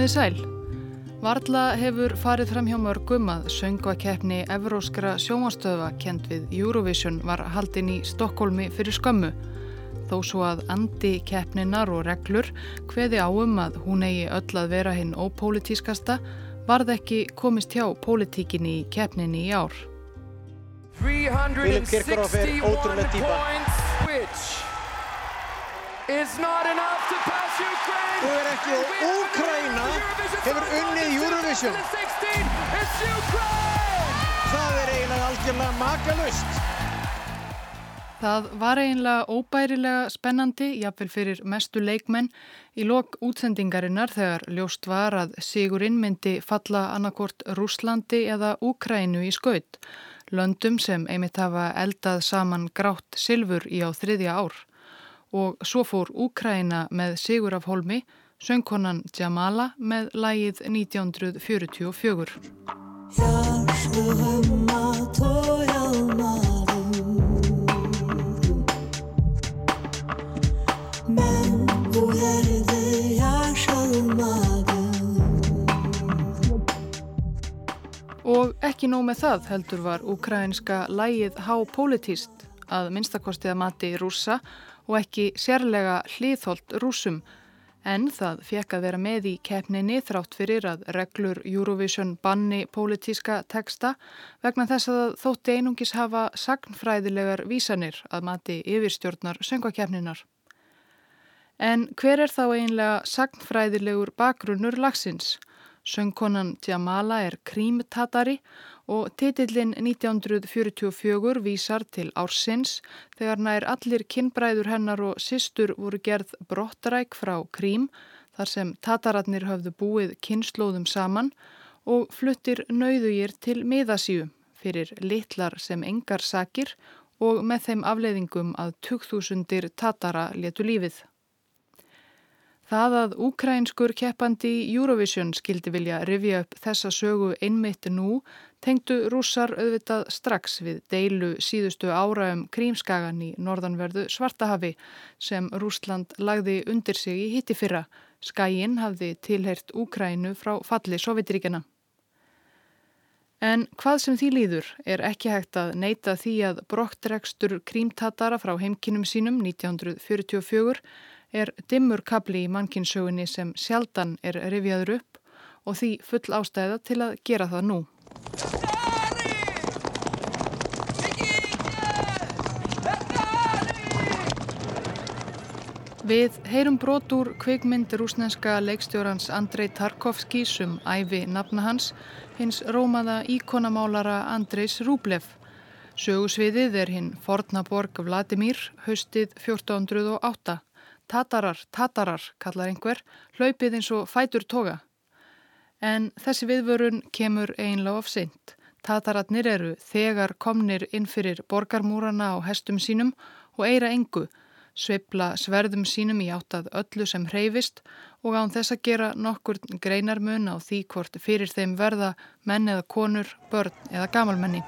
Komiði sæl. Varla hefur farið fram hjá mörgum að söngvakeppni Evróskra sjómanstöða kent við Eurovision var haldinn í Stokkólmi fyrir skömmu. Þó svo að andi keppninar og reglur hveði áum að hún eigi öll að vera hinn ópólitískasta varð ekki komist hjá pólitíkinni í keppninni í ár. Philip Kirkorov er ótrúlega típa. Þú er ekki og Úkraina hefur unnið Eurovision. Það er eiginlega algjörlega makalust. Það var eiginlega óbærilega spennandi, jafnvel fyrir mestu leikmenn, í lok útsendingarinnar þegar ljóst var að Sigurinn myndi falla annarkort Rúslandi eða Úkrænu í skaut, löndum sem einmitt hafa eldað saman grátt silfur í á þriðja ár og svo fór Úkræna með Sigur af Holmi, söngkonan Jamala með lægið 1944. Og ekki nóg með það heldur var ukrainska lægið hápolítist að minnstakostiða mati rúsa og ekki sérlega hliðholt rúsum en það fekk að vera með í keppninni þrátt fyrir að reglur Eurovision banni pólitíska teksta vegna þess að þótti einungis hafa sagnfræðilegar vísanir að mati yfirstjórnar söngvakeppninar. En hver er þá einlega sagnfræðilegur bakgrunnur lagsins? Söngkonan Jamala er krímtatari og titillin 1944 vísar til ársins þegar nær allir kinnbræður hennar og systur voru gerð brottaræk frá Krím þar sem tatararnir höfðu búið kynnslóðum saman og fluttir nauðugir til miðasíu fyrir litlar sem engar sakir og með þeim afleiðingum að 2000 tatara letu lífið. Það að úkrænskur keppandi Eurovision skildi vilja rifja upp þessa sögu einmitt nú tengdu rússar auðvitað strax við deilu síðustu ára um krímskagan í norðanverðu Svartahafi sem Rúsland lagði undir sig í hitti fyrra. Skæin hafði tilhert Úkrænu frá falli Sovjetiríkjana. En hvað sem því líður er ekki hægt að neyta því að broktrekstur krímtatara frá heimkinum sínum 1944 er dimmur kabli í mannkinsögunni sem sjaldan er rifjaður upp og því full ástæða til að gera það nú. Við heyrum brot úr kvikmynd rúsneska leikstjórans Andrei Tarkovski sem um æfi nafna hans, hins rómaða íkonamálara Andreis Rúblef. Sögusviðið er hinn fornaborg Vladimir, haustið 1408. Tatarar, tatarar, kallar einhver, hlaupið eins og fætur toga. En þessi viðvörun kemur einlega of seint. Tatararnir eru þegar komnir inn fyrir borgarmúrana á hestum sínum og eira engu, sveibla sverðum sínum í áttað öllu sem hreyfist og án þess að gera nokkur greinarmun á því hvort fyrir þeim verða menn eða konur, börn eða gamalmenni.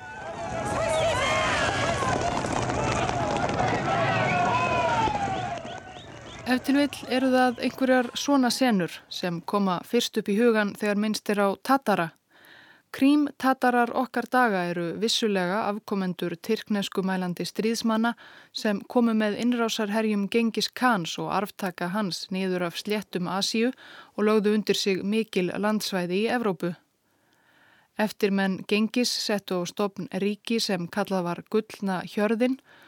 Ef til vill eru það einhverjar svona senur sem koma fyrst upp í hugan þegar minnst er á tatara. Krím-tatarar okkar daga eru vissulega afkomendur tyrkneskumælandi stríðsmanna sem komu með innrásarherjum Gengis Khans og arftaka hans niður af sléttum Asíu og lögðu undir sig mikil landsvæði í Evrópu. Eftir menn Gengis settu á stopn ríki sem kallað var Gullna hjörðin og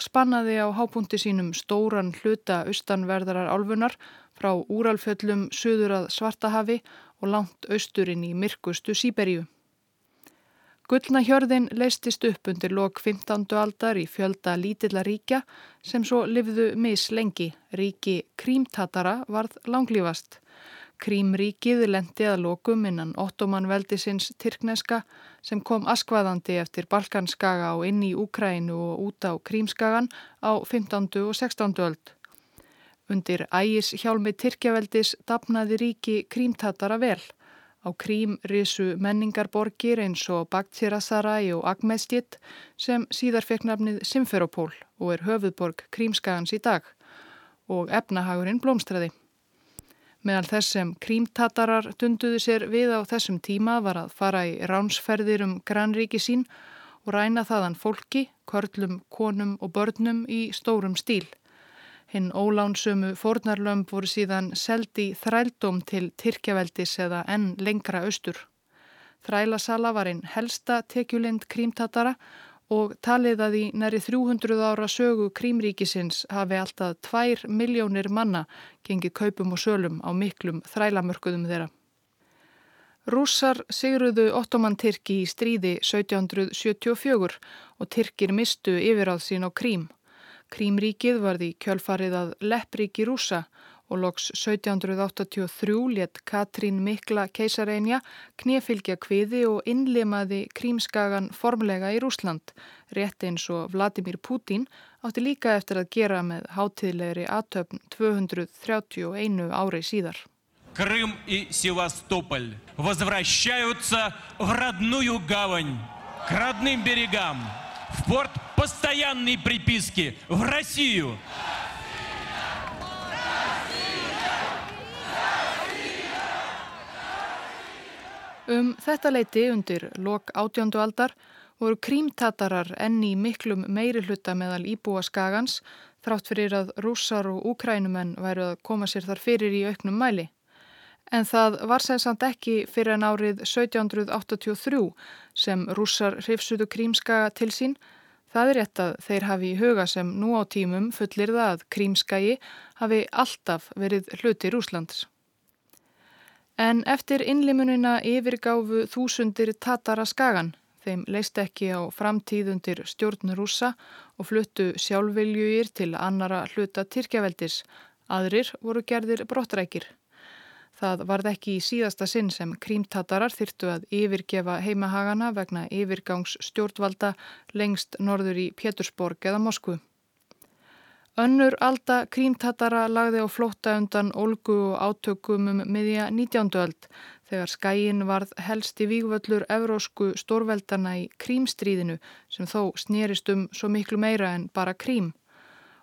spannaði á hápunkti sínum stóran hluta austanverðarar álfunar frá úralfjöllum söður að Svartahafi og langt austurinn í myrkustu Sýberíu. Gullna hjörðin leistist upp undir lok 15. aldar í fjölda lítilla ríkja sem svo livðu mis lengi. Ríki krímtatara varð langlífast. Krímríkið lendi að lokum innan ottomanveldisins Tyrkneska sem kom askvaðandi eftir Balkanskaga og inn í Úkrænu og út á Krímskagan á 15. og 16. öld. Undir ægis hjálmi Tyrkjaveldis dapnaði ríki krímtatara vel. Á Krím risu menningarborgir eins og Baktsirasaræ og Agmestjitt sem síðar fekk nafnið Simferopól og er höfuðborg Krímskagans í dag og efnahagurinn blómstræði. Meðal þess sem krímtatarar dunduðu sér við á þessum tíma var að fara í ránsferðir um grannríki sín og ræna þaðan fólki, körlum, konum og börnum í stórum stíl. Hinn ólánsömu fórnarlömb voru síðan seldi þrældóm til Tyrkjaveldis eða enn lengra austur. Þrælasala var einn helsta tekjulind krímtatara og talið að í næri 300 ára sögu krímríkisins hafi alltaf 2 miljónir manna gengið kaupum og sölum á miklum þrælamörkuðum þeirra. Rússar sigruðu ottoman Tyrki í stríði 1774 og Tyrkir mistu yfiráð sín á krím. Krímríkið varði kjölfarið að leppríki rúsa og loks 1783 let Katrín Mikla keisareinja knefylgja kviði og innlimaði krímskagan formlega í Rúsland. Rétt eins og Vladimir Putin átti líka eftir að gera með hátíðlegri aðtöfn 231 ári síðar. Крым и Севастополь возвращаются в родную гавань, к родным берегам, в порт постоянной приписки в Россию. Um þetta leiti undir lok átjóndu aldar voru krímtatarar enni miklum meiri hluta meðal íbúa skagans þrátt fyrir að rússar og úkrænumenn væru að koma sér þar fyrir í auknum mæli. En það var sem samt ekki fyrir en árið 1783 sem rússar hrifsuðu krímskaga til sín. Það er rétt að þeir hafi í huga sem nú á tímum fullir það að krímskagi hafi alltaf verið hluti Rúslands. En eftir innlimunina yfirgáfu þúsundir Tatara skagan. Þeim leist ekki á framtíðundir stjórn rúsa og fluttu sjálfviljugir til annara hluta Tyrkjaveldis. Aðrir voru gerðir brottrækir. Það varð ekki í síðasta sinn sem krímtatarar þyrtu að yfirgefa heimahagana vegna yfirgangs stjórnvalda lengst norður í Pétursborg eða Moskvu. Önnur alda krímtatara lagði á flótta undan Olgu og átökum um miðja 19. öld þegar skæin varð helst í vígvöllur evrósku stórveldana í krímstríðinu sem þó snýrist um svo miklu meira en bara krím.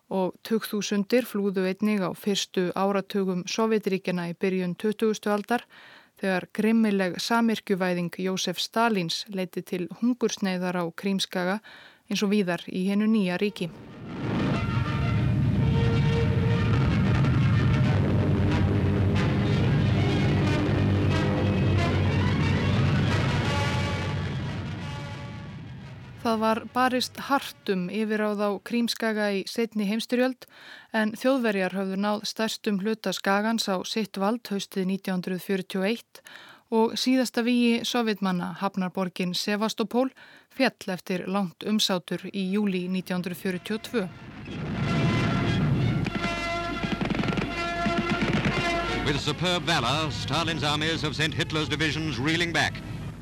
Og 2000 flúðu einnig á fyrstu áratugum Sovjetríkjana í byrjun 20. aldar þegar grimmileg samirkjuvæðing Jósef Stalins leiti til hungursneiðar á krímskaga eins og víðar í hennu nýja ríki. Það var barist hartum yfir á þá krímskaga í setni heimstyrjöld en þjóðverjar höfðu náð stærstum hluta skagans á sitt vald haustið 1941 og síðasta víi sovjetmanna Hafnarborgin Sevastopol fjall eftir langt umsátur í júli 1942. With superb valor, Stalin's armies have sent Hitler's divisions reeling back.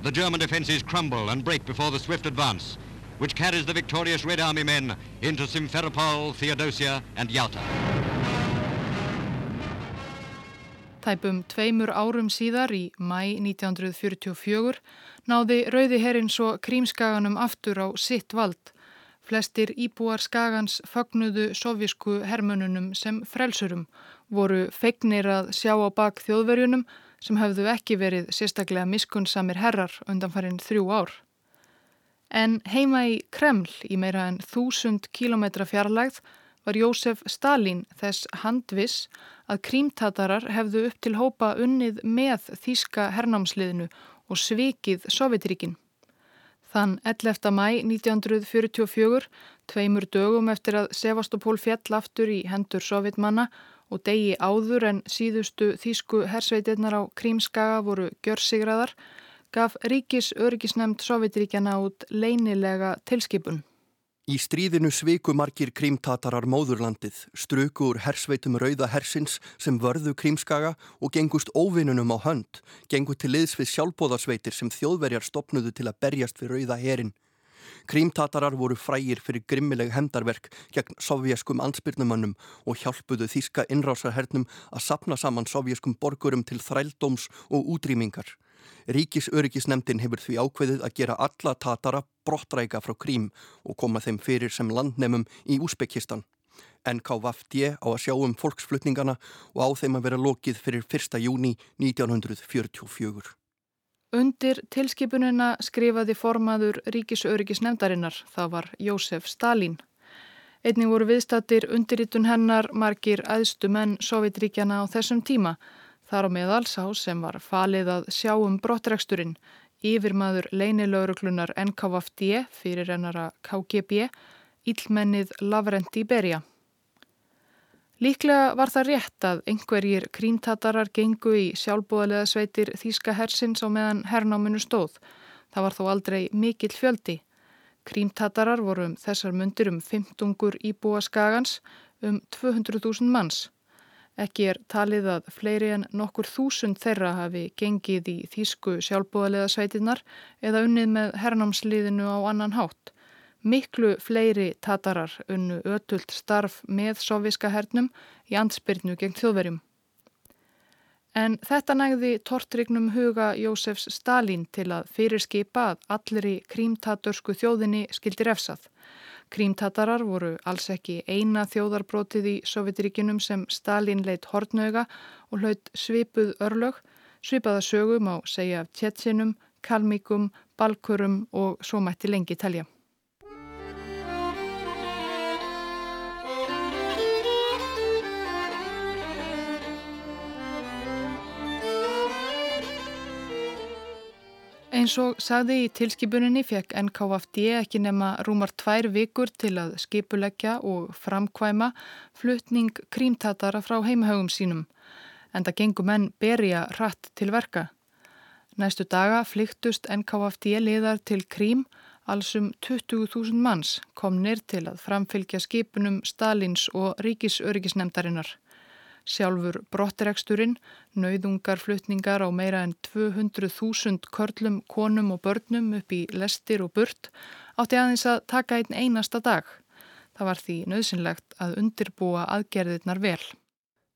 The German defenses crumble and break before the swift advance. Which carries the victorious Red Army men into Simferopol, Theodosia and Yalta. Tæpum tveimur árum síðar í mæ 1944 náði Rauði herrin svo krímskaganum aftur á sitt vald. Flestir íbúar skagans fagnuðu sovjísku hermönunum sem frelsurum, voru feignir að sjá á bak þjóðverjunum sem hafðu ekki verið sérstaklega miskunnsamir herrar undanfarið þrjú ár. En heima í Kreml í meira en þúsund kílometra fjarlægð var Jósef Stalin þess handvis að krímtatarar hefðu upp til hópa unnið með þýska hernámsliðinu og svikið Sovjetríkin. Þann 11. mæ 1944, tveimur dögum eftir að Sevastopol fjall aftur í hendur sovjetmanna og degi áður en síðustu þýsku hersveitirnar á Krímskaga voru gjörsigraðar, gaf ríkis örgisnemnd Sovjetríkjana út leinilega tilskipun. Í stríðinu sviku margir krímtatarar móðurlandið, struku úr hersveitum rauða hersins sem vörðu krímskaga og gengust óvinnunum á hönd, gengu til liðs við sjálfbóðarsveitir sem þjóðverjar stopnudu til að berjast við rauða herin. Krímtatarar voru frægir fyrir grimmileg hendarverk gegn sovjaskum ansbyrnumannum og hjálpuðu þíska innrásarhernum að sapna saman sovjaskum borgurum til þrældóms og útrýmingar. Ríkisöryggisnemdin hefur því ákveðið að gera alla tatara brottræka frá krím og koma þeim fyrir sem landnemum í Úsbekistan. NKVFD á að sjá um fólksflutningana og á þeim að vera lokið fyrir 1. júni 1944. Undir tilskipunina skrifaði formaður Ríkisöryggisnefndarinnar, það var Jósef Stalin. Einning voru viðstattir undirritun hennar margir aðstu menn Sovjetríkjana á þessum tíma, þar á meðal sá sem var falið að sjá um brottreksturinn, yfirmaður leinilögruklunar NKVFD fyrir ennara KGB, íllmennið Lavrent Iberia. Líklega var það rétt að einhverjir krímtatarar gengu í sjálfbúðalega sveitir Þíska hersins á meðan hernáminu stóð. Það var þó aldrei mikill fjöldi. Krímtatarar voru um þessar mundir um 15 íbúa skagans um 200.000 manns. Ekki er talið að fleiri en nokkur þúsund þeirra hafi gengið í Þísku sjálfbúðalega sveitinnar eða unnið með hernámsliðinu á annan hátt. Miklu fleiri tatarar unnu ötult starf með soviska hernum í ansbyrnu gegn þjóðverjum. En þetta nægði tortrignum huga Jósefs Stalin til að fyrirskipa að allir í krímtatursku þjóðinni skildi refsað. Krímtatarar voru alls ekki eina þjóðarbrótið í Sovjetiríkinum sem Stalin leitt hortnöga og hlaut svipuð örlög, svipaða sögum á segja af tjetsinum, kalmíkum, balkurum og svo mætti lengi telja. Eins og sagði í tilskipuninni fekk NKFD ekki nema rúmar tvær vikur til að skipuleggja og framkvæma flutning krímtatara frá heimahögum sínum en það gengum menn berja rætt til verka. Næstu daga flyktust NKFD liðar til krím allsum 20.000 manns komnir til að framfylgja skipunum Stalins og Ríkisörgisnemdarinnar. Sjálfur brottireksturinn, nauðungarflutningar á meira en 200.000 körlum, konum og börnum upp í lestir og burt átti aðeins að taka einn einasta dag. Það var því nöðsynlegt að undirbúa aðgerðirnar vel.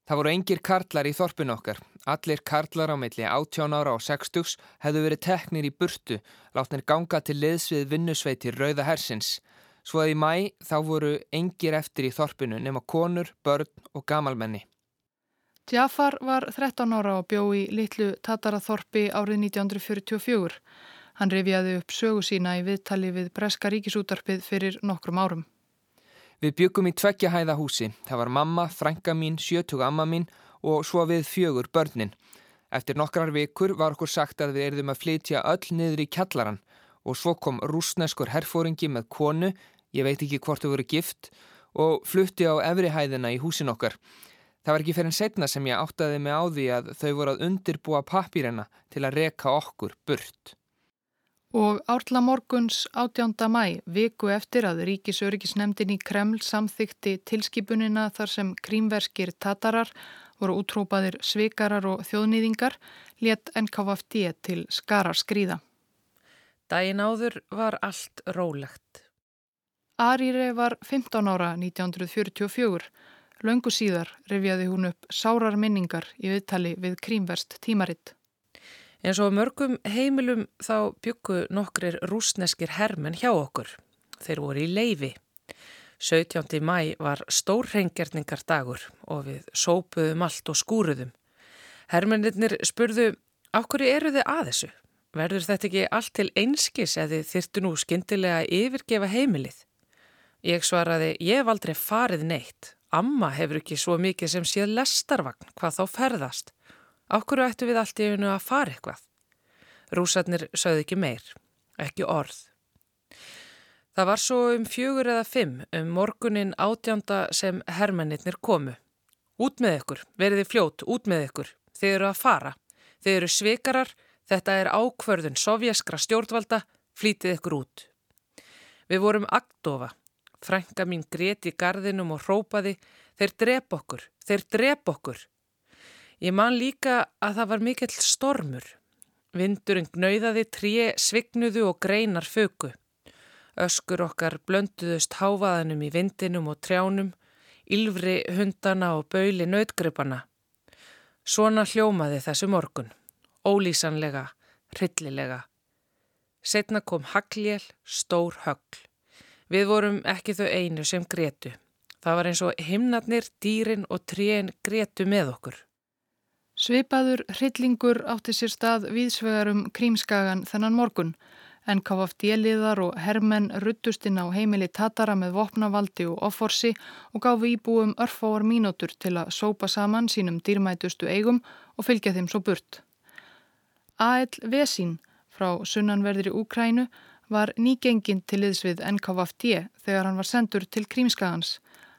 Það voru engir karlar í þorpun okkar. Allir karlar á meilli 18 ára og 60 hefðu verið teknir í burtu, látnir ganga til liðsvið vinnusveitir Rauða Hersins. Svo að í mæ þá voru engir eftir í þorpunu nema konur, börn og gamalmenni. Jafar var 13 ára og bjó í litlu Tataraþorpi árið 1944. Hann rifjaði upp sögu sína í viðtali við Breska ríkisútarpið fyrir nokkrum árum. Við byggum í tveggja hæða húsi. Það var mamma, frænka mín, sjötug amma mín og svo við fjögur börnin. Eftir nokkrar vikur var okkur sagt að við erðum að flytja öll niður í kjallaran og svo kom rúsneskur herfóringi með konu, ég veit ekki hvort þau voru gift, og flutti á efri hæðina í húsin okkar. Það var ekki fyrir en setna sem ég áttaði mig á því að þau voru að undirbúa pappirina til að reka okkur burt. Og árla morguns 18. mæ, viku eftir að Ríkisöryggisnemdin í Kreml samþykti tilskipunina þar sem krímverskir tatarar voru útrópaðir svikarar og þjóðnýðingar, let NKVFD til skarar skrýða. Dæin áður var allt rólegt. Arire var 15 ára 1944 Laungu síðar rifjaði hún upp sárar minningar í viðtali við krímverst tímaritt. En svo mörgum heimilum þá byggu nokkrir rúsneskir hermen hjá okkur. Þeir voru í leifi. 17. mæ var stórrengjarningar dagur og við sópuðum allt og skúruðum. Hermennir spurðu, áhverju eru þið að þessu? Verður þetta ekki allt til einskis eða þyrtu nú skindilega að yfirgefa heimilið? Ég svaraði, ég hef aldrei farið neitt Amma hefur ekki svo mikið sem séð lestarvagn hvað þá ferðast. Áhverju ættu við allt í einu að fara eitthvað? Rúsarnir sögðu ekki meir, ekki orð. Það var svo um fjögur eða fimm um morgunin átjánda sem hermennir komu. Út með ykkur, veriði fljót, út með ykkur. Þið eru að fara. Þið eru svikarar, þetta er ákvörðun sovjaskra stjórnvalda, flítið ykkur út. Við vorum agdofa Frænka mín greti í gardinum og rópaði þeir drep okkur, þeir drep okkur. Ég man líka að það var mikill stormur. Vindurinn gnauðaði, tríi svignuðu og greinar föku. Öskur okkar blönduðust háfaðanum í vindinum og trjánum, ylfri hundana og bauli nautgripana. Svona hljómaði þessu morgun, ólýsanlega, hryllilega. Setna kom hagljél, stór högl. Við vorum ekki þau einu sem gretu. Það var eins og himnarnir, dýrin og trén gretu með okkur. Sveipaður hryllingur átti sér stað viðsvegarum krímskagan þennan morgun en KFD-liðar og hermenn ruttustinn á heimili Tatara með vopnavaldi og offorsi og gáfi íbúum örfáar mínútur til að sópa saman sínum dýrmætustu eigum og fylgja þeim svo burt. A.L. Vesín frá sunnanverðri Úkrænu var nýgenginn til liðs við NKVFD þegar hann var sendur til krímskagans.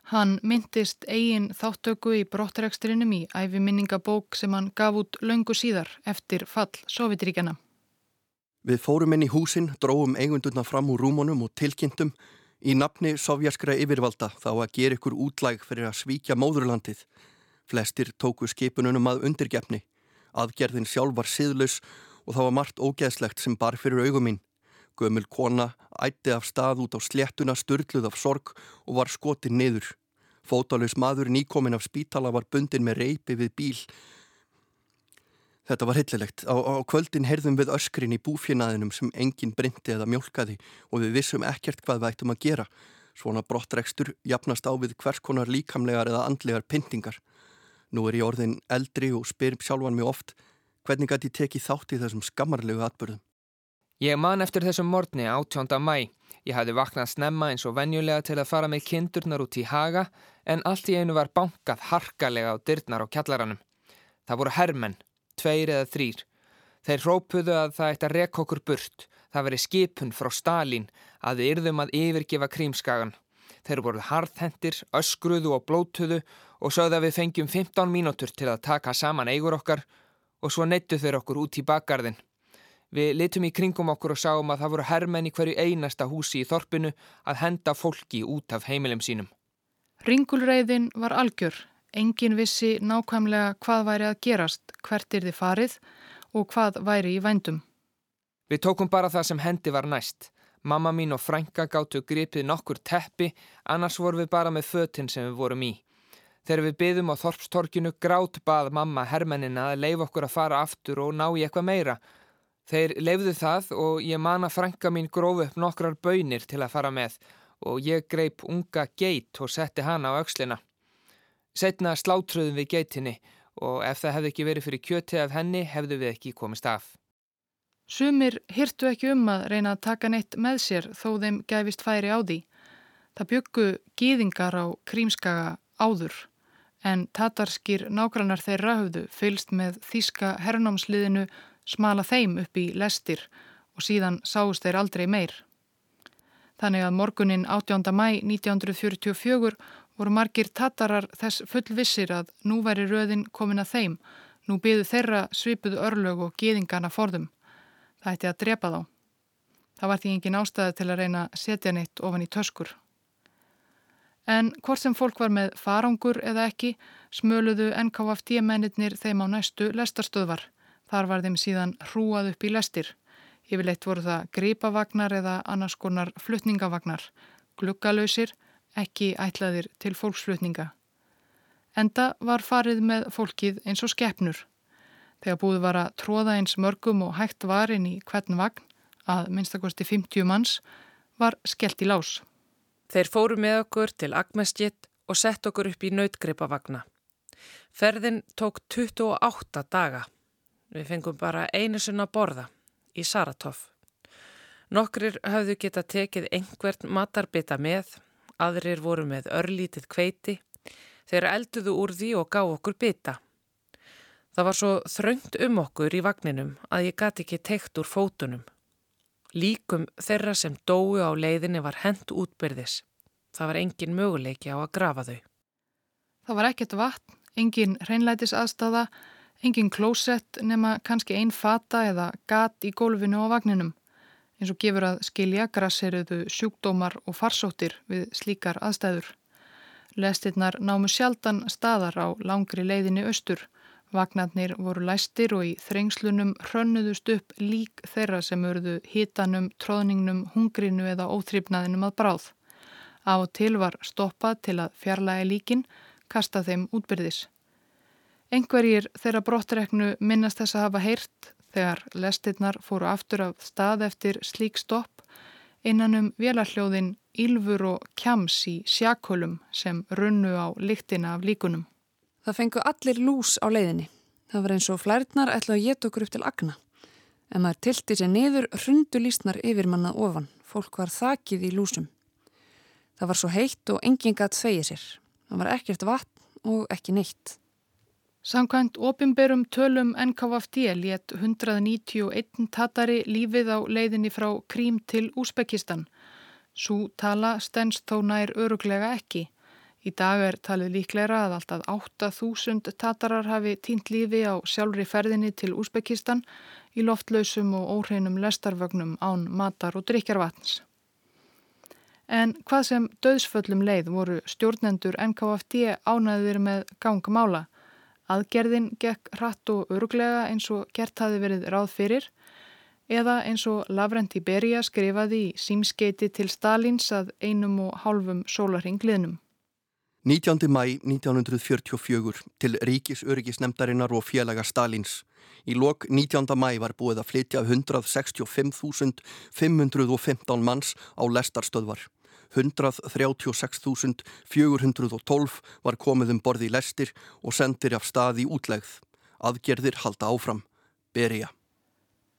Hann myndist eigin þáttöku í brottreksturinnum í æfiminningabók sem hann gaf út laungu síðar eftir fall Sovjetríkjana. Við fórum inn í húsin, dróum eigundurna fram úr rúmonum og tilkynntum í nafni sovjaskra yfirvalda þá að gera ykkur útlæg fyrir að svíkja móðurlandið. Flestir tóku skipununum að undirgefni. Aðgerðin sjálf var siðlaus og þá var margt ógeðslegt sem bar fyrir augum mín. Gömul kona ætti af stað út á sléttuna störluð af sorg og var skotin niður. Fótalus maður nýkomin af spítala var bundin með reypi við bíl. Þetta var hillilegt. Á, á kvöldin heyrðum við öskrin í búfjinaðinum sem engin brindi eða mjölkaði og við vissum ekkert hvað við ættum að gera. Svona brottrekstur jafnast á við hvers konar líkamlegar eða andlegar pyntingar. Nú er ég orðin eldri og spyr sjálfan mig oft hvernig gæti ég tekið þátt í þessum skammarlegu atbyrðum. Ég man eftir þessum morgni 18. mæ. Ég hafði vaknað snemma eins og venjulega til að fara með kindurnar út í haga en allt í einu var bankað harkalega á dyrnar á kjallaranum. Það voru hermenn, tveir eða þrýr. Þeir rópuðu að það eitt að reka okkur burt. Það veri skipun frá Stalin að við yrðum að yfirgefa krímskagan. Þeir voru harðhendir, öskruðu og blótuðu og sögðu að við fengjum 15 mínútur til að taka saman eigur okkar og svo neittu þeir okkur út í bakgarðin. Við litum í kringum okkur og sáum að það voru hermenn í hverju einasta húsi í þorpinu að henda fólki út af heimilum sínum. Ringulreiðin var algjör. Engin vissi nákvæmlega hvað væri að gerast, hvert er þið farið og hvað væri í vændum. Við tókum bara það sem hendi var næst. Mamma mín og frænka gáttu gripið nokkur teppi, annars vorum við bara með fötinn sem við vorum í. Þegar við byðum á Þorpstorkinu grátt bað mamma hermennina að leif okkur að fara aftur og ná í eitthvað meira Þeir leifðu það og ég man að frænka mín gróf upp nokkrar bönir til að fara með og ég greip unga geit og setti hana á aukslina. Setna sláttröðum við geitinni og ef það hefði ekki verið fyrir kjöti af henni hefðu við ekki komist af. Sumir hirtu ekki um að reyna að taka neitt með sér þó þeim gæfist færi á því. Það byggu gýðingar á krímskaga áður en tatarskir nágrannar þeirra höfðu fylst með þíska hernámsliðinu smala þeim upp í lestir og síðan sáust þeir aldrei meir. Þannig að morgunin 18. mæ 1944 voru margir tattarar þess fullvissir að nú væri röðin komin að þeim, nú byðu þeirra svipuðu örlög og geðingana forðum. Það ætti að drepa þá. Það var því engin ástæði til að reyna setja neitt ofan í töskur. En hvort sem fólk var með farangur eða ekki, smöluðu NKFD mennir þeim á næstu lestarstöðvar. Þar var þeim síðan hrúað upp í lestir. Yfirleitt voru það gripavagnar eða annars konar flutningavagnar, glukkalöysir, ekki ætlaðir til fólksflutninga. Enda var farið með fólkið eins og skeppnur. Þegar búið var að tróða eins mörgum og hægt var inn í hvern vagn, að minnstakosti 50 manns, var skellt í lás. Þeir fóru með okkur til Agmestjitt og sett okkur upp í nautgripavagna. Ferðin tók 28 daga. Við fengum bara einu sunna borða í Saratov. Nokkrir hafðu geta tekið einhvert matarbita með, aðrir voru með örlítið kveiti, þeir elduðu úr því og gá okkur bita. Það var svo þröngt um okkur í vagninum að ég gati ekki teikt úr fótunum. Líkum þeirra sem dói á leiðinni var hent útbyrðis. Það var engin möguleiki á að grafa þau. Það var ekkert vatn, engin hreinlætis aðstafa, Engin klósett nema kannski einn fata eða gat í gólfinu á vagninum. Eins og gefur að skilja grasseriðu sjúkdómar og farsóttir við slíkar aðstæður. Lestirnar námu sjaldan staðar á langri leiðinni austur. Vagnarnir voru læstir og í þrengslunum hrönnuðust upp lík þeirra sem örðu hitanum, tróðningnum, hungrinu eða óþrýfnaðinum að bráð. Á til var stoppað til að fjarlæga líkin, kasta þeim útbyrðis. Engverjir þeirra brottreknu minnast þess að hafa heyrt þegar lestirnar fóru aftur af stað eftir slík stopp innan um vélarhljóðin Ylfur og Kjams í sjakölum sem runnu á lyktina af líkunum. Það fengu allir lús á leiðinni. Það var eins og flærtnar ætla að geta okkur upp til agna. En maður tilti sér niður hrundu lísnar yfir mannað ofan. Fólk var þakið í lúsum. Það var svo heitt og enginn gatt þegið sér. Það var ekkert vatn og ekki neitt. Samkvæmt opimberum tölum NKVFD létt 191 tatari lífið á leiðinni frá Krím til Úsbekistan. Sú tala stens þó nær öruglega ekki. Í dag er talið líklegra að alltaf 8.000 tatarar hafi týnt lífi á sjálfri ferðinni til Úsbekistan í loftlausum og óhreinum lestarvögnum án matar og drikjarvatns. En hvað sem döðsföllum leið voru stjórnendur NKFD ánæðir með gangmála. Aðgerðin gekk hratt og öruglega eins og gert hafi verið ráð fyrir eða eins og Lavrenti Beria skrifaði í símskeiti til Stalins að einum og hálfum sólarhingliðnum. 19. mæ 1944 til Ríkisöryggisnemdarinnar og félaga Stalins. Í lok 19. mæ var búið að flytja 165.515 manns á lestarstöðvar. 136.412 var komið um borði í lestir og sendir af stað í útlegð. Aðgerðir halda áfram. Beria.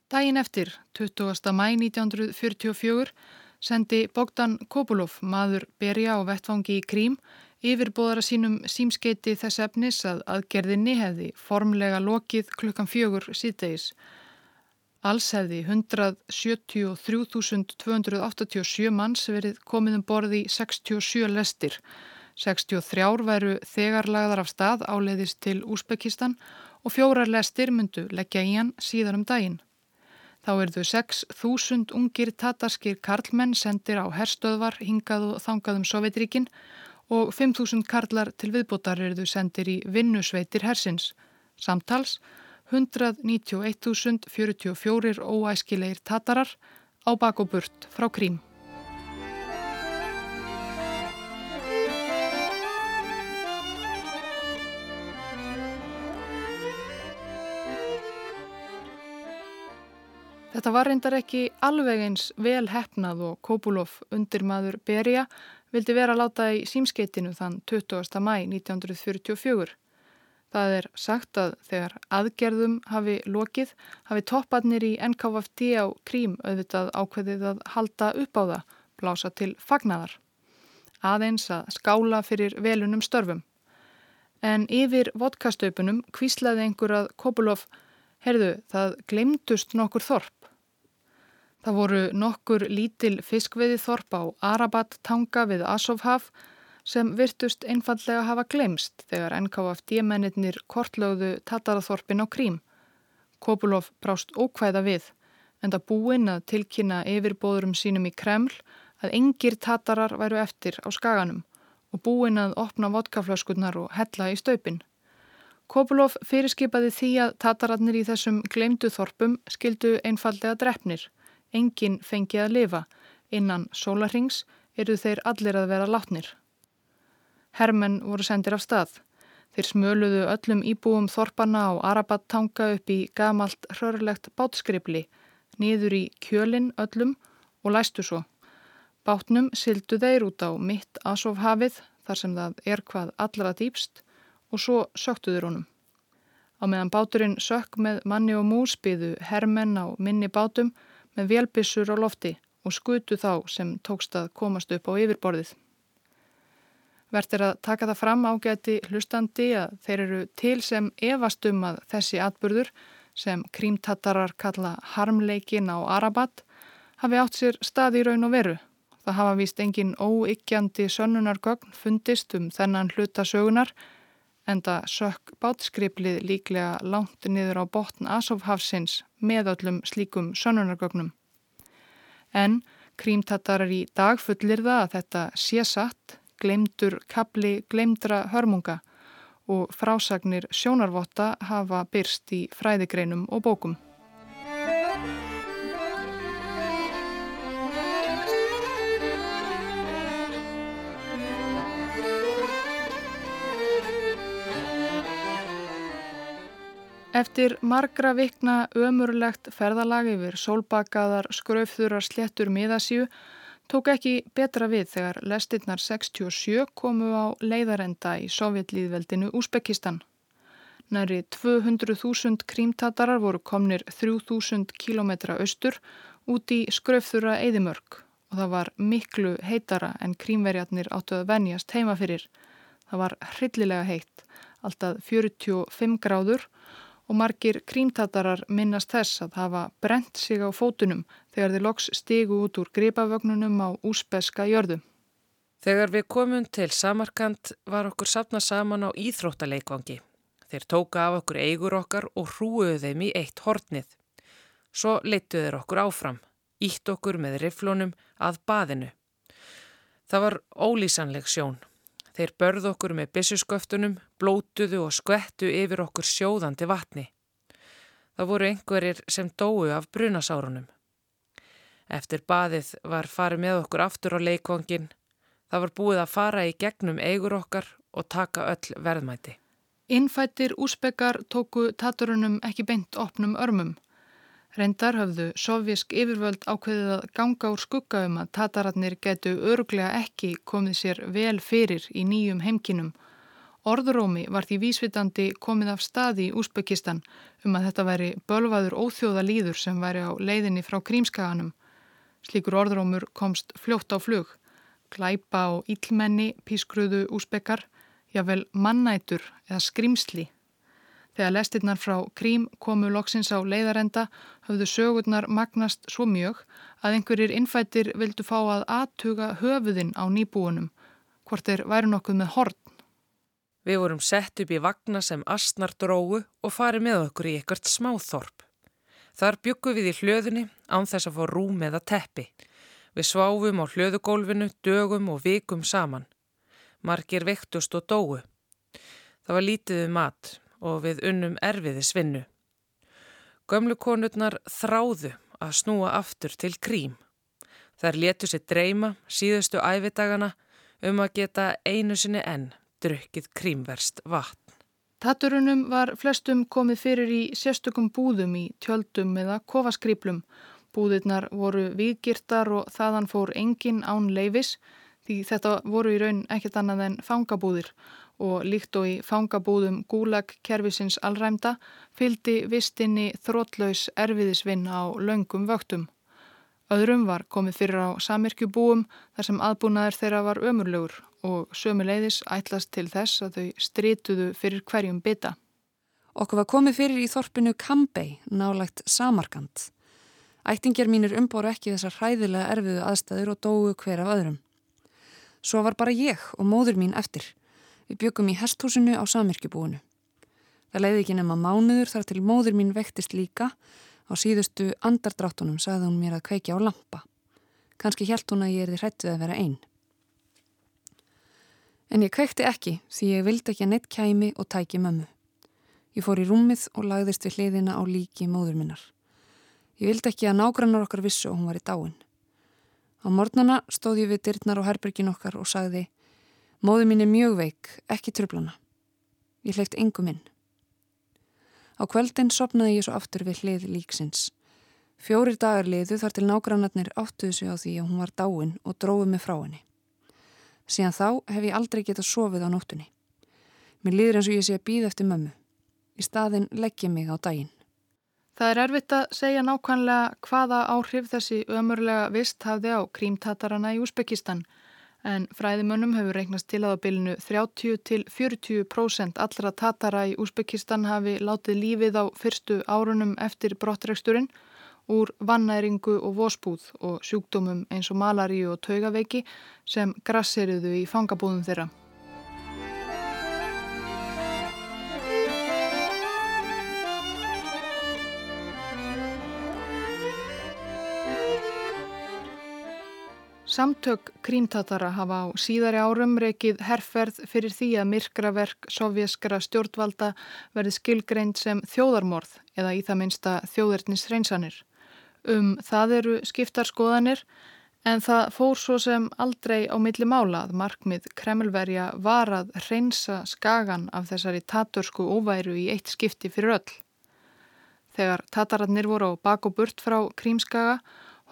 Dægin eftir, 20. mæ 1944, sendi Bogdan Kopulov, maður berja á vettfangi í Krím, yfirbóðara sínum símskeiti þess efnis að aðgerðinni hefði formlega lokið klukkan fjögur síðdegis. Alls hefði 173.287 manns verið komið um borði í 67 lestir. 63 væru þegarlagðar af stað áleiðist til Úsbekistan og fjórar lestir myndu leggja í hann síðan um daginn. Þá erðu 6.000 ungir tatarskir karlmenn sendir á herstöðvar hingað og þangað um Sovjetríkin og 5.000 karlar til viðbútar erðu sendir í vinnusveitir hersins. Samtals 191.044 óæskilegir tatarar á bak og burt frá Krím. Þetta var reyndar ekki alveg eins vel hefnað og Kopulov undir maður Berja vildi vera að láta í símskeitinu þann 20. mæ 1944. Það er sagt að þegar aðgerðum hafi lokið hafi topparnir í NKVFD á Krím auðvitað ákveðið að halda upp á það, blása til fagnadar. Aðeins að skála fyrir velunum störfum. En yfir vodkastöpunum kvíslaði einhver að Kopulov, herðu, það glemdust nokkur þorp. Það voru nokkur lítil fiskveiðiþorp á Arabat-tanga við Asofhaf sem virtust einfallega hafa glemst þegar NKFD-mennir kortlögðu Tataraþorpin á Krím. Kopulov brást ókvæða við en það búinn að tilkynna yfirbóðurum sínum í Kreml að engir Tatarar væru eftir á skaganum og búinn að opna vodkaflöskunnar og hella í staupin. Kopulov fyrirskipaði því að Tatararnir í þessum glemdu þorpum skildu einfallega drefnir enginn fengi að lifa. Innan sólarings eru þeir allir að vera látnir. Hermenn voru sendir af stað. Þeir smöluðu öllum íbúum þorparna á Arabat-tanga upp í gamalt hrörlegt bátskripli, niður í kjölinn öllum og læstu svo. Bátnum sildu þeir út á mitt Asofhafið þar sem það er hvað allra dýpst og svo söktuður honum. Á meðan báturinn sökk með manni og músbyðu hermenn á minni bátum með vélbissur á lofti og skutu þá sem tókst að komast upp á yfirborðið. Vert er að taka það fram ágæti hlustandi að þeir eru til sem evastum að þessi atburður sem krímtattarar kalla harmleikin á Arabat hafi átt sér stað í raun og veru. Það hafa víst engin óyggjandi sönnunargögn fundist um þennan hluta sögunar en það sökk bátskriplið líklega langt niður á botn Asofhafsins með öllum slíkum sönnunargögnum. En krímtattarar í dag fullir það að þetta sé satt, glemdur kapli glemdra hörmunga og frásagnir sjónarvotta hafa byrst í fræðigreinum og bókum. Eftir margra vikna ömurlegt ferðalag yfir sólbakaðar skraufþurar slettur miðasíu tók ekki betra við þegar lestinnar 67 komu á leiðarenda í sovjetlýðveldinu Úsbekistan. Næri 200.000 krímtatarar voru komnir 3.000 km austur út í skraufþura Eidimörk og það var miklu heitara en krímverjarnir áttu að venjast heima fyrir. Það var hryllilega heitt, alltaf 45 gráður og margir krímtatarar minnast þess að hafa brent sig á fótunum þegar þeir loks stigu út úr gripavögnunum á úsbeska jörðu. Þegar við komum til Samarkand var okkur sapna saman á Íþróttaleikvangi. Þeir tóka af okkur eigur okkar og hrúuðu þeim í eitt hortnið. Svo leittuðu þeir okkur áfram, ítt okkur með riflunum að baðinu. Það var ólýsanleg sjón. Þeir börðu okkur með byssusköftunum, blótuðu og skvettu yfir okkur sjóðandi vatni. Það voru einhverjir sem dói af brunasárunum. Eftir baðið var farið með okkur aftur á leikvangin. Það var búið að fara í gegnum eigur okkar og taka öll verðmæti. Innfættir úspekar tóku taturunum ekki beint opnum örmum. Reyndar höfðu sovjísk yfirvöld ákveðið að ganga úr skugga um að tatararnir getu örglega ekki komið sér vel fyrir í nýjum heimkinum. Orðurómi var því vísvitandi komið af staði í Úsbekistan um að þetta væri bölvaður óþjóða líður sem væri á leiðinni frá Krímskaganum. Slíkur orðurómur komst fljótt á flug. Glæpa og íllmenni pískruðu úspekar jável mannætur eða skrimsli. Þegar lestirnar frá Krím komu loksins á leiðarenda höfðu sögurnar magnast svo mjög að einhverjir innfættir vildu fá að aðtuga höfuðinn á nýbúunum, hvort þeir væri nokkuð með horn. Við vorum sett upp í vagna sem astnar drógu og farið með okkur í ekkert smáþorp. Þar byggum við í hljöðunni án þess að fá rúm eða teppi. Við sváfum á hljöðugólfinu dögum og vikum saman. Margir vektust og dóu. Það var lítiðu um mat og við unnum erfiði svinnu. Gömlu konurnar þráðu að snúa aftur til krím. Þær letu sér dreyma síðustu æfidagana um að geta einu sinni enn drukkið krímverst vatn. Tatturunum var flestum komið fyrir í sérstökum búðum í tjöldum eða kofaskrýplum. Búðirnar voru vikgirtar og þaðan fór engin án leifis því þetta voru í raun ekkert annað en fangabúðir og líkt og í fangabúðum gúlagkerfisins allræmda fyldi vistinni þrótlaus erfiðisvinn á laungum vöktum. Öðrum var komið fyrir á samirkjubúum þar sem aðbúnaðir þeirra var ömurlegur og sömuleiðis ætlast til þess að þau strituðu fyrir hverjum bytta. Okkur var komið fyrir í þorpinu Kambei, nálagt Samarkand. Ættingjar mínir umbóru ekki þessar hræðilega erfiðu aðstæður og dóu hver af öðrum. Svo var bara ég og móður mín eftir. Við byggum í hesthúsinu á samirkjubúinu. Það leiði ekki nema mánuður þar til móður mín vektist líka. Á síðustu andardráttunum sagði hún mér að kveikja á lampa. Kanski helt hún að ég er því hrættið að vera einn. En ég kveikti ekki því ég vildi ekki að neitt kæmi og tæki mömmu. Ég fór í rúmið og lagðist við hliðina á líki móður minnar. Ég vildi ekki að nágrannar okkar vissu og hún var í dáin. Á mornana stóð ég við dyrtnar á herbergin okkar og sagði Móðu mín er mjög veik, ekki tröflana. Ég hleyft engum inn. Á kveldin sopnaði ég svo aftur við hlið líksins. Fjórir dagar liðu þar til nágrannarnir áttuðu sig á því að hún var dáin og dróði mig frá henni. Síðan þá hef ég aldrei getað sofið á nóttunni. Mér líður eins og ég sé að býða eftir mömmu. Í staðin legg ég mig á daginn. Það er erfitt að segja nákvæmlega hvaða áhrif þessi ömurlega vist hafði á krímtatarana í Úsbekistan en fræðimönnum hefur reiknast til að á bylnu 30 til 40% allra tatara í Úsbekistan hafi látið lífið á fyrstu árunum eftir brottreksturinn úr vannæringu og vospúð og sjúkdómum eins og malaríu og taugaveiki sem grasseriðu í fangabúðum þeirra. Samtök krímtatara hafa á síðari árum reikið herrferð fyrir því að myrkraverk sovjaskara stjórnvalda verði skilgreind sem þjóðarmorð eða í það minsta þjóðernis reynsanir. Um það eru skiptarskoðanir en það fór svo sem aldrei á milli mála að markmið Kremlverja var að reynsa skagan af þessari tatursku óværu í eitt skipti fyrir öll. Þegar tatararnir voru á bak og burt frá Krímskaga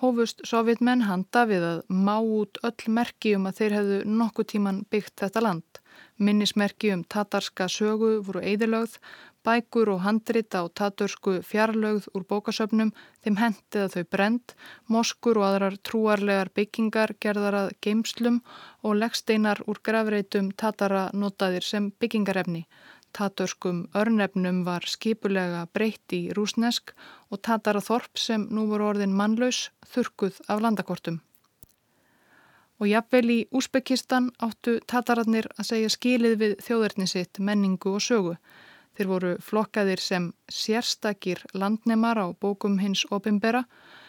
hófust sovjetmenn handa við að má út öll merki um að þeir hefðu nokkuð tíman byggt þetta land. Minnismerki um tatarska sögu voru eidilögð, bækur og handrit á tatursku fjarlögð úr bókasöfnum, þeim hendið að þau brend, moskur og aðrar trúarlegar byggingar gerðar að geimslum og leggsteinar úr grafreitum tatara notaðir sem byggingarefni. Tatörskum örnefnum var skipulega breytt í rúsnesk og Tataraþorp sem nú voru orðin mannlaus þurkuð af landakortum. Og jafnvel í Úsbekistan áttu Tatararnir að segja skilið við þjóðverðni sitt menningu og sögu. Þeir voru flokkaðir sem sérstakir landnemar á bókum hins opimbera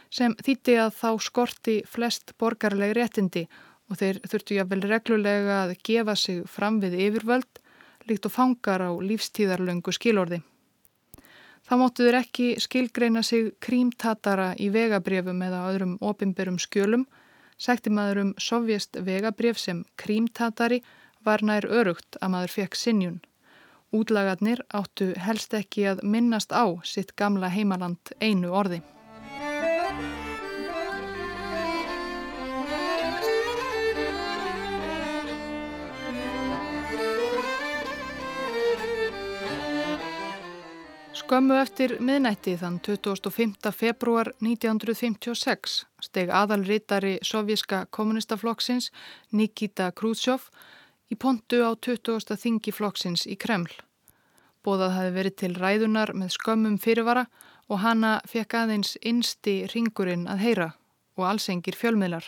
sem þýtti að þá skorti flest borgarleg réttindi og þeir þurftu jafnvel reglulega að gefa sig fram við yfirvöld líkt og fangar á lífstíðarlöngu skilorði. Það móttu þeir ekki skilgreina sig krímtatara í vegabrefum eða öðrum opimberum skjölum. Sætti maður um sovjest vegabref sem krímtatari var nær örugt að maður fekk sinjun. Útlagarnir áttu helst ekki að minnast á sitt gamla heimaland einu orði. Skömmu eftir miðnætti þann 25. februar 1956 steg aðalritari sovjíska kommunistaflokksins Nikita Khrushchev í pontu á 20. þingi flokksins í Kreml. Bóðað hafi verið til ræðunar með skömmum fyrirvara og hana fekk aðeins innsti ringurinn að heyra og allsengir fjölmiðlar.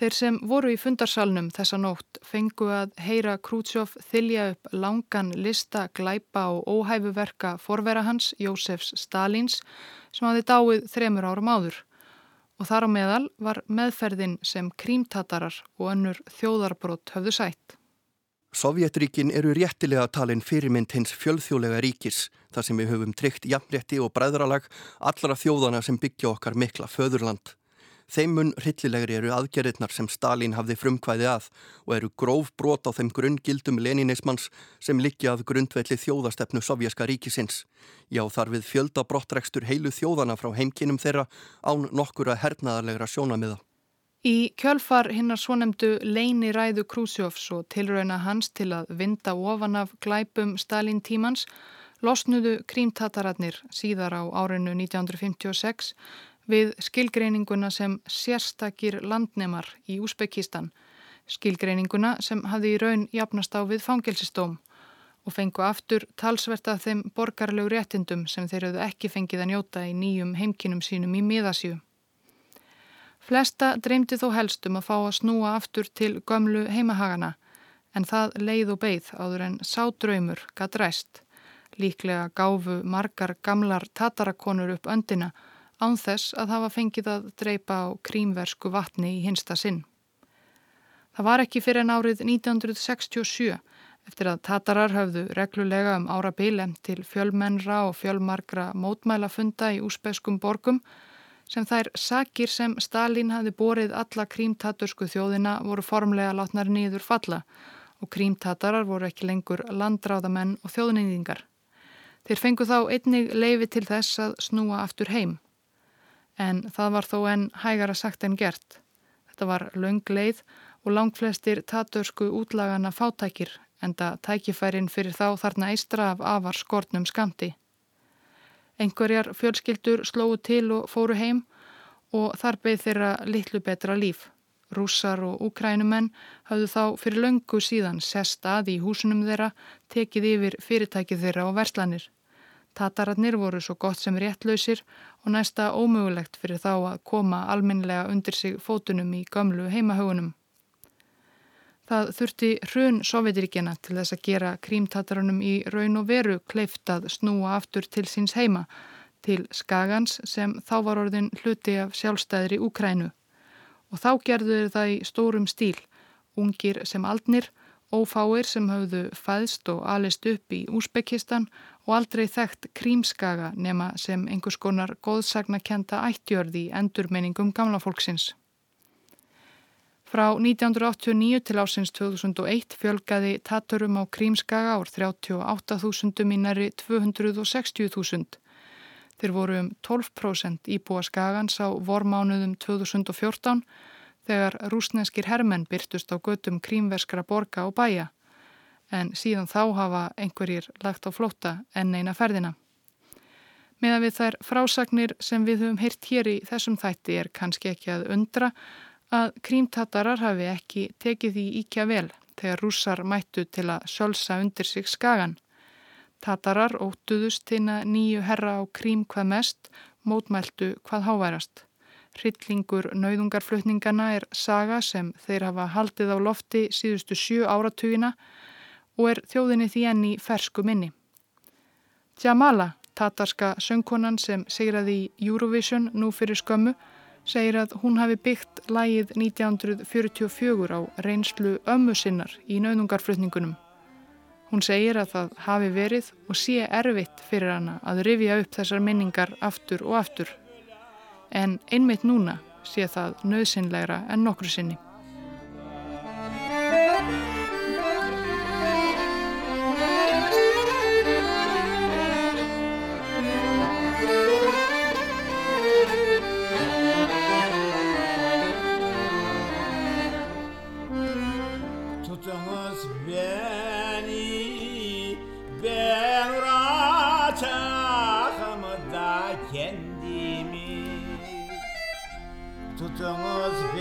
Þeir sem voru í fundarsalnum þessa nótt fengu að heyra Krútsjóf þylja upp langan lista glæpa og óhæfuverka forvera hans, Jósefs Stalins, sem hafi dáið þremur árum áður. Og þar á meðal var meðferðin sem krímtatarar og önnur þjóðarbrott höfðu sætt. Sovjetríkin eru réttilega talin fyrirmynd hins fjölþjólega ríkis, þar sem við höfum tryggt jafnrétti og bræðralag allra þjóðana sem byggja okkar mikla föðurland. Þeim mun hryllilegri eru aðgerðirnar sem Stalin hafði frumkvæði að og eru gróf brot á þeim grunngildum leninismans sem liggja að grundvelli þjóðastefnu Sovjaska ríkisins. Já þar við fjölda brottrekstur heilu þjóðana frá heimkinum þeirra án nokkura hernaðarlegra sjónamiða. Í kjölfar hinnar svonemdu leini ræðu Krúsjófs og tilrauna hans til að vinda ofan af glæpum Stalin tímans losnuðu krímtataratnir síðar á árinu 1956 við skilgreininguna sem sérstakir landnemar í Úsbekistan, skilgreininguna sem hafði í raun jafnast á við fangelsistóm og fengu aftur talsvert af þeim borgarlegu réttindum sem þeir hafðu ekki fengið að njóta í nýjum heimkinum sínum í miðasjú. Flesta dreymdi þó helstum að fá að snúa aftur til gömlu heimahagana en það leið og beigð áður en sádraumur gatt ræst. Líklega gáfu margar gamlar tatarakonur upp öndina ánþess að hafa fengið að dreipa á krímversku vatni í hinsta sinn. Það var ekki fyrir en árið 1967 eftir að Tatarar hafðu reglulega um ára bílem til fjölmennra og fjölmarkra mótmælafunda í úsbeskum borgum sem þær sakir sem Stalin hafi borið alla krímtatursku þjóðina voru formlega látnar nýður falla og krímtatarar voru ekki lengur landráðamenn og þjóðnýðingar. Þeir fengu þá einnig leifi til þess að snúa aftur heim en það var þó enn hægara sagt en gert. Þetta var laung leið og langflestir tatörsku útlagana fátækir en það tækifærin fyrir þá þarna eistra af afar skortnum skamti. Engurjar fjölskyldur slóu til og fóru heim og þar beð þeirra litlu betra líf. Rússar og úkrænumenn hafðu þá fyrir löngu síðan sest að í húsunum þeirra tekið yfir fyrirtækið þeirra og verslanir. Tatararnir voru svo gott sem réttlausir og næsta ómögulegt fyrir þá að koma alminlega undir sig fótunum í gamlu heimahögunum. Það þurfti hrun Sovjetiríkjana til þess að gera krímtatarunum í raun og veru kleift að snúa aftur til síns heima, til Skagans sem þá var orðin hluti af sjálfstæðri Úkrænu. Og þá gerðu þeir það í stórum stíl, ungir sem aldnir, ófáir sem hafðu fæðst og alist upp í Úsbekistan og aldrei þekkt krímskaga nema sem einhvers konar góðsagnakenda ættjörði í endurmenningum gamla fólksins. Frá 1989 til ásins 2001 fjölgaði taturum á krímskaga ár 38.000 mínari 260.000 Þeir voru um 12% íbúa skagans á vormánuðum 2014 þegar rúsneskir hermenn byrtust á götum krímverskra borga og bæja. En síðan þá hafa einhverjir lagt á flóta enn eina ferðina. Meðan við þær frásagnir sem við höfum heyrt hér í þessum þætti er kannski ekki að undra að krímtatarar hafi ekki tekið því íkja vel þegar rússar mættu til að sjálsa undir sig skagan. Tatarar óttuðust til að nýju herra á krím hvað mest, mótmæltu hvað háværast. Hryllingur nauðungarflutningana er saga sem þeir hafa haldið á lofti síðustu sjö áratugina og er þjóðinni því enni fersku minni. Jamala, tatarska söngkonan sem segraði í Eurovision nú fyrir skömmu, segir að hún hafi byggt lægið 1944 á reynslu ömmu sinnar í nauðungarflutningunum. Hún segir að það hafi verið og sé erfitt fyrir hana að rifja upp þessar minningar aftur og aftur. En einmitt núna sé það nöðsynlegra en nokkru sinni.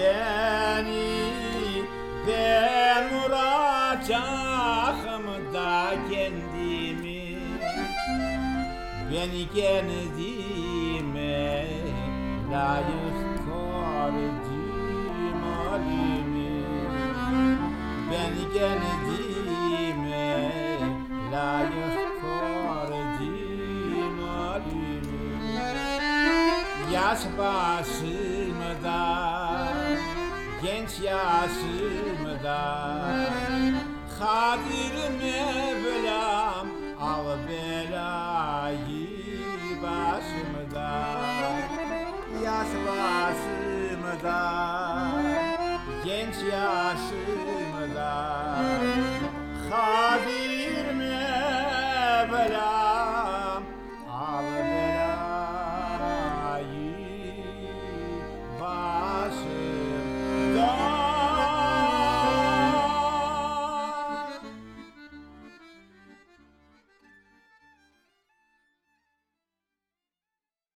beni ben vuracağım kendimi. Beni kendime layık gördüm halimi. Beni kendime layık gördüm halimi. Yaş başı yaşımda Kadir Mevlam al belayı başımda. Yaş başımda Genç yaşımda